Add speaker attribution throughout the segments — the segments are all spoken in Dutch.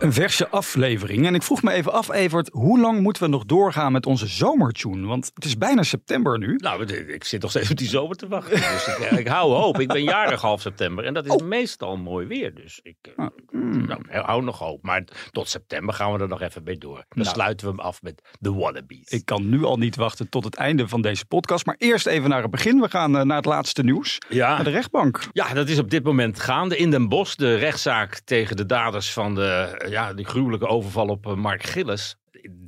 Speaker 1: Een verse aflevering. En ik vroeg me even af, Evert, hoe lang moeten we nog doorgaan met onze zomertune? Want het is bijna september nu.
Speaker 2: Nou, ik zit nog steeds op die zomer te wachten. Dus ik, ik hou hoop. Ik ben jarig half september en dat is
Speaker 1: Oh.
Speaker 2: meestal mooi weer. Dus ik eh,
Speaker 1: Ah, mm.
Speaker 2: nou, hou nog hoop. Maar tot september gaan we er nog even mee door. Dan
Speaker 1: Nou.
Speaker 2: sluiten we hem af met The Wallabies.
Speaker 1: Ik kan nu al niet wachten tot het einde van deze podcast. Maar eerst even naar het begin. We gaan eh, naar het laatste nieuws.
Speaker 2: ja.
Speaker 1: Naar de rechtbank.
Speaker 2: Ja, dat is op dit moment gaande in Den Bosch. De rechtszaak tegen de daders van de, eh, ja, die gruwelijke overval op eh, Mark Gillis.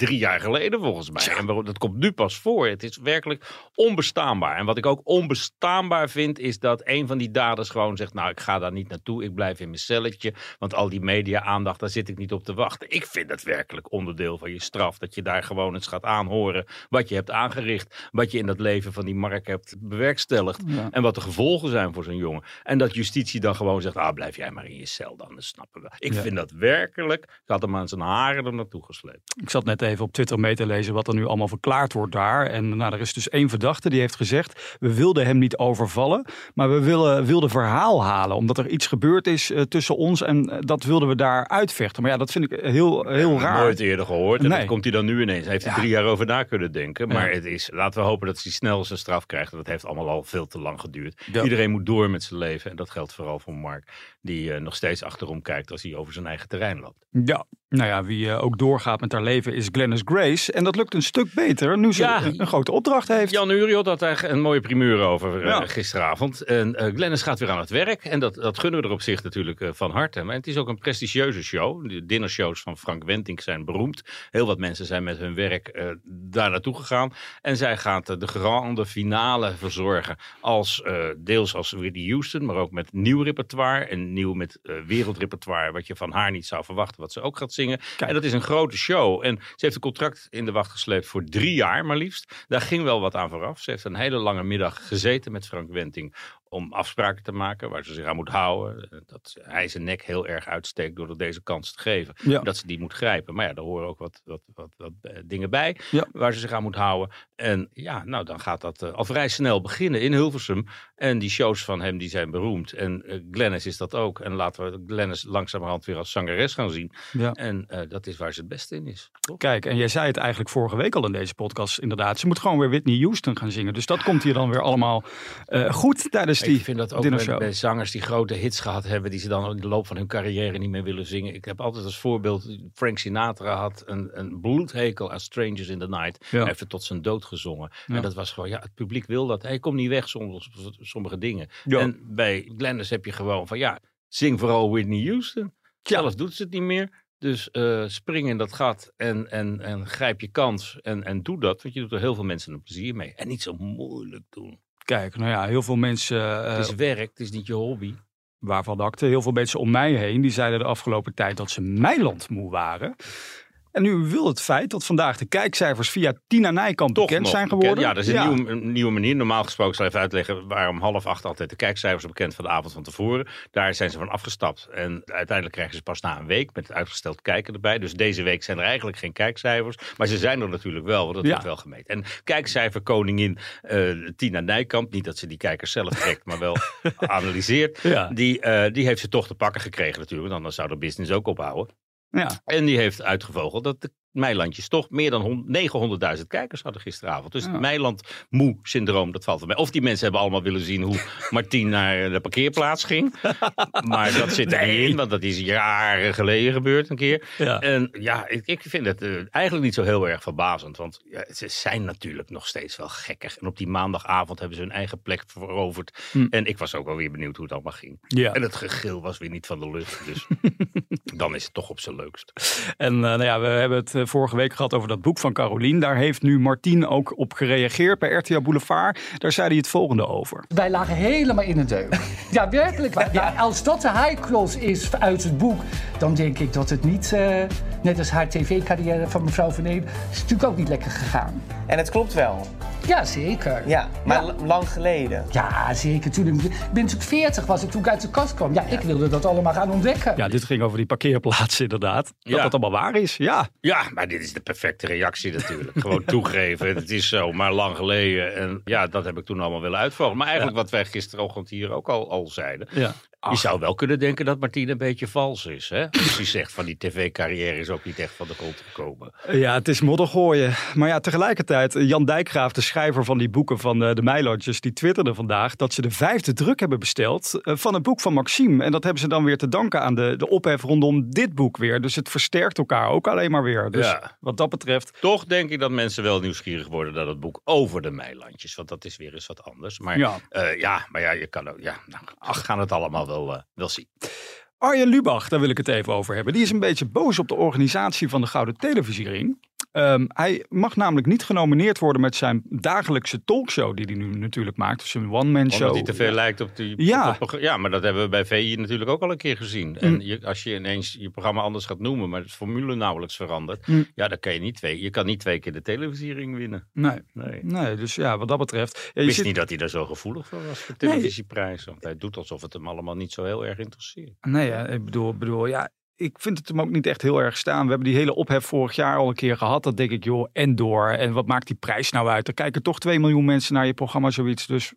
Speaker 2: Drie jaar geleden volgens mij. En waarom- dat komt nu pas voor. Het is werkelijk onbestaanbaar. En wat ik ook onbestaanbaar vind, is dat een van die daders gewoon zegt: Nou, ik ga daar niet naartoe. Ik blijf in mijn celletje. Want al die media-aandacht, daar zit ik niet op te wachten. Ik vind dat werkelijk onderdeel van je straf. Dat je daar gewoon eens gaat aanhoren wat je hebt aangericht. Wat je in dat leven van die Mark hebt bewerkstelligd.
Speaker 1: Ja.
Speaker 2: En wat de gevolgen zijn voor zo'n jongen. En dat justitie dan gewoon zegt, ah, blijf jij maar in je cel dan, dat snappen we. Ik
Speaker 1: Ja.
Speaker 2: vind dat werkelijk, ik had hem aan zijn haren er naartoe gesleept.
Speaker 1: Ik zat net even op Twitter mee te lezen wat er nu allemaal verklaard wordt daar. En nou, er is dus één verdachte die heeft gezegd... we wilden hem niet overvallen, maar we willen, wilden verhaal halen. Omdat er iets gebeurd is eh, tussen ons en eh, dat wilden we daar uitvechten. Maar ja, dat vind ik heel, heel raar.
Speaker 2: Nooit eerder gehoord. En
Speaker 1: Nee.
Speaker 2: dat komt hij dan nu ineens. Hij heeft er
Speaker 1: Ja.
Speaker 2: drie jaar over na kunnen denken. Maar
Speaker 1: Ja.
Speaker 2: het is, laten we hopen dat hij snel zijn straf krijgt. Dat heeft allemaal al veel te lang geduurd.
Speaker 1: Ja.
Speaker 2: Iedereen moet door met zijn leven. En dat geldt vooral voor Mark. Die eh, nog steeds achterom kijkt als hij over zijn eigen terrein loopt.
Speaker 1: Ja, nou ja, wie eh, ook doorgaat met haar leven is Glennis Grace. En dat lukt een stuk beter nu ze
Speaker 2: Ja.
Speaker 1: een, een grote opdracht heeft.
Speaker 2: Jan Uriot had daar een mooie primeur over eh, gisteravond. En eh Glennis gaat weer aan het werk. En dat, dat gunnen we er op zich natuurlijk van harte. Maar het is ook een prestigieuze show. De dinnershows van Frank Wentink zijn beroemd. Heel wat mensen zijn met hun werk daar naartoe gegaan. En zij gaat de grande finale verzorgen. Als, deels als Whitney Houston, maar ook met nieuw repertoire. En nieuw met wereldrepertoire. Wat je van haar niet zou verwachten, wat ze ook gaat zingen.
Speaker 1: Kijk.
Speaker 2: En dat is een grote show. En ze heeft een contract in de wacht gesleept voor drie jaar maar liefst. Daar ging wel wat aan vooraf. Ze heeft een hele lange middag gezeten met Frank Wenting om afspraken te maken waar ze zich aan moet houden. Eh, Dat hij zijn nek heel erg uitsteekt door deze kans te geven.
Speaker 1: Ja.
Speaker 2: Dat ze die moet grijpen. Maar ja, daar horen ook wat, wat, wat, wat eh, dingen bij
Speaker 1: Ja.
Speaker 2: waar ze zich aan moet houden. En ja, nou dan gaat dat eh, al vrij snel beginnen in Hilversum. En die shows van hem die zijn beroemd. En eh, Glennis is dat ook. En laten we Glennis langzamerhand weer als zangeres gaan zien.
Speaker 1: Ja.
Speaker 2: En dat is waar ze het beste in is. Toch?
Speaker 1: Kijk, en jij zei het eigenlijk vorige week al in deze podcast inderdaad. Ze moet gewoon weer Whitney Houston gaan zingen. Dus dat komt hier dan weer allemaal goed tijdens die
Speaker 2: ik vind dat ook bij, zangers die grote hits gehad hebben, die ze dan in de loop van hun carrière niet meer willen zingen. Ik heb altijd als voorbeeld, Frank Sinatra had een, een bloedhekel aan Strangers in the Night.
Speaker 1: Ja.
Speaker 2: Hij heeft het tot zijn dood gezongen.
Speaker 1: Ja.
Speaker 2: En dat was gewoon, ja, het publiek wil dat. Hij komt niet weg sommige dingen.
Speaker 1: Ja.
Speaker 2: En bij Glennis heb je gewoon van, ja, zing vooral Whitney Houston. Zelf doet ze het niet meer. Dus eh, spring in dat gat en, en, en grijp je kans en, en doe dat. Want je doet er heel veel mensen een plezier mee. En niet zo moeilijk doen.
Speaker 1: Kijk, nou ja, heel veel mensen, eh,
Speaker 2: het is werk, het is niet je hobby.
Speaker 1: waarvan akte, heel veel mensen om mij heen, die zeiden de afgelopen tijd dat ze Meiland moe waren. En nu wil het feit dat vandaag de kijkcijfers via Tina Nijkamp
Speaker 2: Toch
Speaker 1: bekend zijn
Speaker 2: bekend.
Speaker 1: geworden.
Speaker 2: Ja, dat is een, Nieuwe, een nieuwe manier. Normaal gesproken zal ik even uitleggen waarom half acht altijd de kijkcijfers bekend van de avond van tevoren. Daar zijn ze van afgestapt. En uiteindelijk krijgen ze pas na een week met het uitgesteld kijken erbij. Dus deze week zijn er eigenlijk geen kijkcijfers. Maar ze zijn er natuurlijk wel, want dat
Speaker 1: Ja.
Speaker 2: wordt wel gemeten. En kijkcijferkoningin eh Tina Nijkamp, niet dat ze die kijkers zelf trekt, maar wel analyseert.
Speaker 1: Ja.
Speaker 2: Die, eh, die heeft ze toch te pakken gekregen natuurlijk. Want anders zou de business ook ophouden.
Speaker 1: Ja,
Speaker 2: En die heeft uitgevogeld dat de Meilandjes toch meer dan hond- 900.000 kijkers hadden gisteravond. Dus
Speaker 1: Ja.
Speaker 2: het Meiland-moe-syndroom, dat valt wel mee. Of die mensen hebben allemaal willen zien hoe Martien naar de parkeerplaats ging. maar dat zit er niet in, want dat is jaren geleden gebeurd een keer.
Speaker 1: ja.
Speaker 2: En ja, ik, ik vind het eh, eigenlijk niet zo heel erg verbazend. Want ja, ze zijn natuurlijk nog steeds wel gekkig. En op die maandagavond hebben ze hun eigen plek veroverd.
Speaker 1: Hm.
Speaker 2: En ik was ook wel weer benieuwd hoe het allemaal ging.
Speaker 1: ja.
Speaker 2: En het gegil was weer niet van de lucht. Dus dan is het toch op zijn leukst.
Speaker 1: En eh, nou ja, we hebben het eh, vorige week gehad over dat boek van Carolien. Daar heeft nu Martien ook op gereageerd bij RTL Boulevard. Daar zei hij het volgende over.
Speaker 3: Wij lagen helemaal in de deuk. Ja, werkelijk waar. Ja, als dat de high is uit het boek, dan denk ik dat het niet, eh, Net als haar tv-carrière van mevrouw Van Eem is natuurlijk ook niet lekker gegaan.
Speaker 4: En het klopt wel.
Speaker 3: Ja, zeker.
Speaker 4: Ja, maar
Speaker 3: Ja.
Speaker 4: lang geleden.
Speaker 3: Ja, zeker. Toen ik, ik ben natuurlijk 40 was ik toen ik uit de kast kwam. Ja, ik wilde dat allemaal gaan ontdekken.
Speaker 1: Ja, dit ging over die parkeerplaatsen inderdaad. Dat
Speaker 2: Ja.
Speaker 1: dat allemaal waar is, ja.
Speaker 2: Ja, maar dit is de perfecte reactie natuurlijk. Gewoon toegeven, het is zo, maar lang geleden. En ja, dat heb ik toen allemaal willen uitvolgen. Maar eigenlijk wat wij gisterochtend hier ook al, al zeiden. Je zou wel kunnen denken dat Martine een beetje vals is. Hè? Als hij zegt van die tv-carrière is ook niet echt van de grond gekomen.
Speaker 1: Ja, het is modder gooien. Maar ja, tegelijkertijd, eh, Jan Dijkgraaf, de schrijver van die boeken van eh, de Meilandjes, die twitterde vandaag dat ze de vijfde druk hebben besteld eh, van het boek van Maxime. En dat hebben ze dan weer te danken aan de, de ophef rondom dit boek weer. Dus het versterkt elkaar ook alleen maar weer. Dus
Speaker 2: Ja.
Speaker 1: wat dat betreft,
Speaker 2: Toch denk ik dat mensen wel nieuwsgierig worden naar het boek over de Meilandjes. Want dat is weer eens wat anders. Maar
Speaker 1: Ja.
Speaker 2: ja, ja maar ja, je kan ook. Ja, nou, we gaan het allemaal wel, eh, wel zien.
Speaker 1: Arjen Lubach, daar wil ik het even over hebben. Die is een beetje boos op de organisatie van de Gouden Televisiering. Ehm, hij mag namelijk niet genomineerd worden met zijn dagelijkse talkshow die hij nu natuurlijk maakt. Dus een one-man show.
Speaker 2: Omdat hij te veel lijkt op die.
Speaker 1: Ja.
Speaker 2: op ja, maar dat hebben we bij VI natuurlijk ook al een keer gezien. En je, als je ineens je programma anders gaat noemen, maar de formule nauwelijks verandert.
Speaker 1: Mm.
Speaker 2: Ja, dan kan je niet twee. Je kan niet twee keer de televisiering winnen.
Speaker 1: Nee,
Speaker 2: Nee.
Speaker 1: nee, dus ja, wat dat betreft. Ja,
Speaker 2: Ik
Speaker 1: je
Speaker 2: wist
Speaker 1: zit-
Speaker 2: niet dat hij daar zo gevoelig voor was voor de
Speaker 1: Nee.
Speaker 2: televisieprijs. Want hij doet alsof het hem allemaal niet zo heel erg interesseert.
Speaker 1: Nee, ja, ik bedoel, bedoel, ja, ik vind het hem ook niet echt heel erg staan. We hebben die hele ophef vorig jaar al een keer gehad. Dat denk ik, joh, en door. En wat maakt die prijs nou uit? Er kijken toch 2 miljoen mensen naar je programma, zoiets. Dus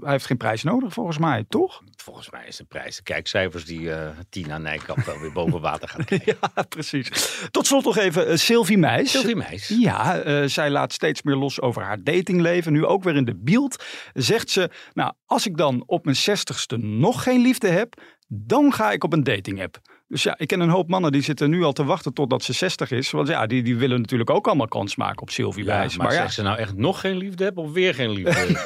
Speaker 1: hij heeft geen prijs nodig, volgens mij, toch?
Speaker 2: Volgens mij is de prijs de kijkcijfers die eh, Tina Nijkamp wel weer boven water gaat krijgen.
Speaker 1: Ja, precies. Tot slot nog even uh, Sylvie Meis.
Speaker 2: Sylvie Meis.
Speaker 1: Ja, eh, zij laat steeds meer los over haar datingleven. Nu ook weer in de beeld zegt ze... Nou, als ik dan op mijn zestigste nog geen liefde heb... dan ga ik op een dating app. Dus ja, ik ken een hoop mannen die zitten nu al te wachten totdat ze 60 is. Want ja, die, die willen natuurlijk ook allemaal kans maken op Sylvie
Speaker 2: Ja,
Speaker 1: Meis.
Speaker 2: maar
Speaker 1: Maar, ja,
Speaker 2: ze nou echt nog geen liefde hebben of weer geen liefde?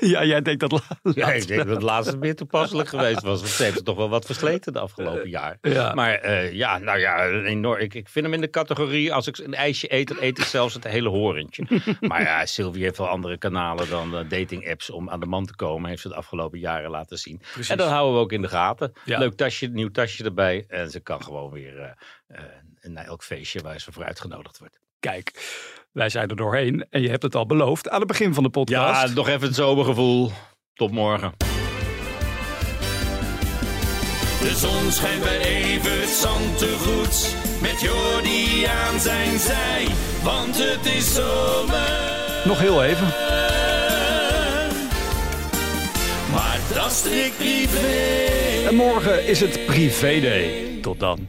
Speaker 1: ja, jij denkt dat la-
Speaker 2: ja, ik
Speaker 1: laatste.
Speaker 2: denk dat het laatste meer toepasselijk geweest was. Want ze heeft toch wel wat versleten de afgelopen jaar.
Speaker 1: ja.
Speaker 2: Maar eh, ja, nou ja, enorm, ik, ik vind hem in de categorie... als ik een ijsje eet, dan eet ik zelfs het hele horentje. maar ja, Sylvie heeft wel andere kanalen dan eh, dating apps om aan de man te komen. Heeft ze de afgelopen jaren laten zien. En dat houden we ook in de gaten. Leuk tasje, nieuw tasje erbij. En ze kan gewoon weer eh, eh, naar elk feestje waar ze voor uitgenodigd wordt.
Speaker 1: Kijk, wij zijn er doorheen. En je hebt het al beloofd aan het begin van de podcast.
Speaker 2: Ja, nog even het zomergevoel. Tot morgen.
Speaker 5: De zon schijnt bij Evert Zantegoed. Met Jordi aan zijn zij. Want het is zomer.
Speaker 1: Nog heel even.
Speaker 5: Maar dat strikt privé.
Speaker 1: En morgen is het privé day. Tot dan.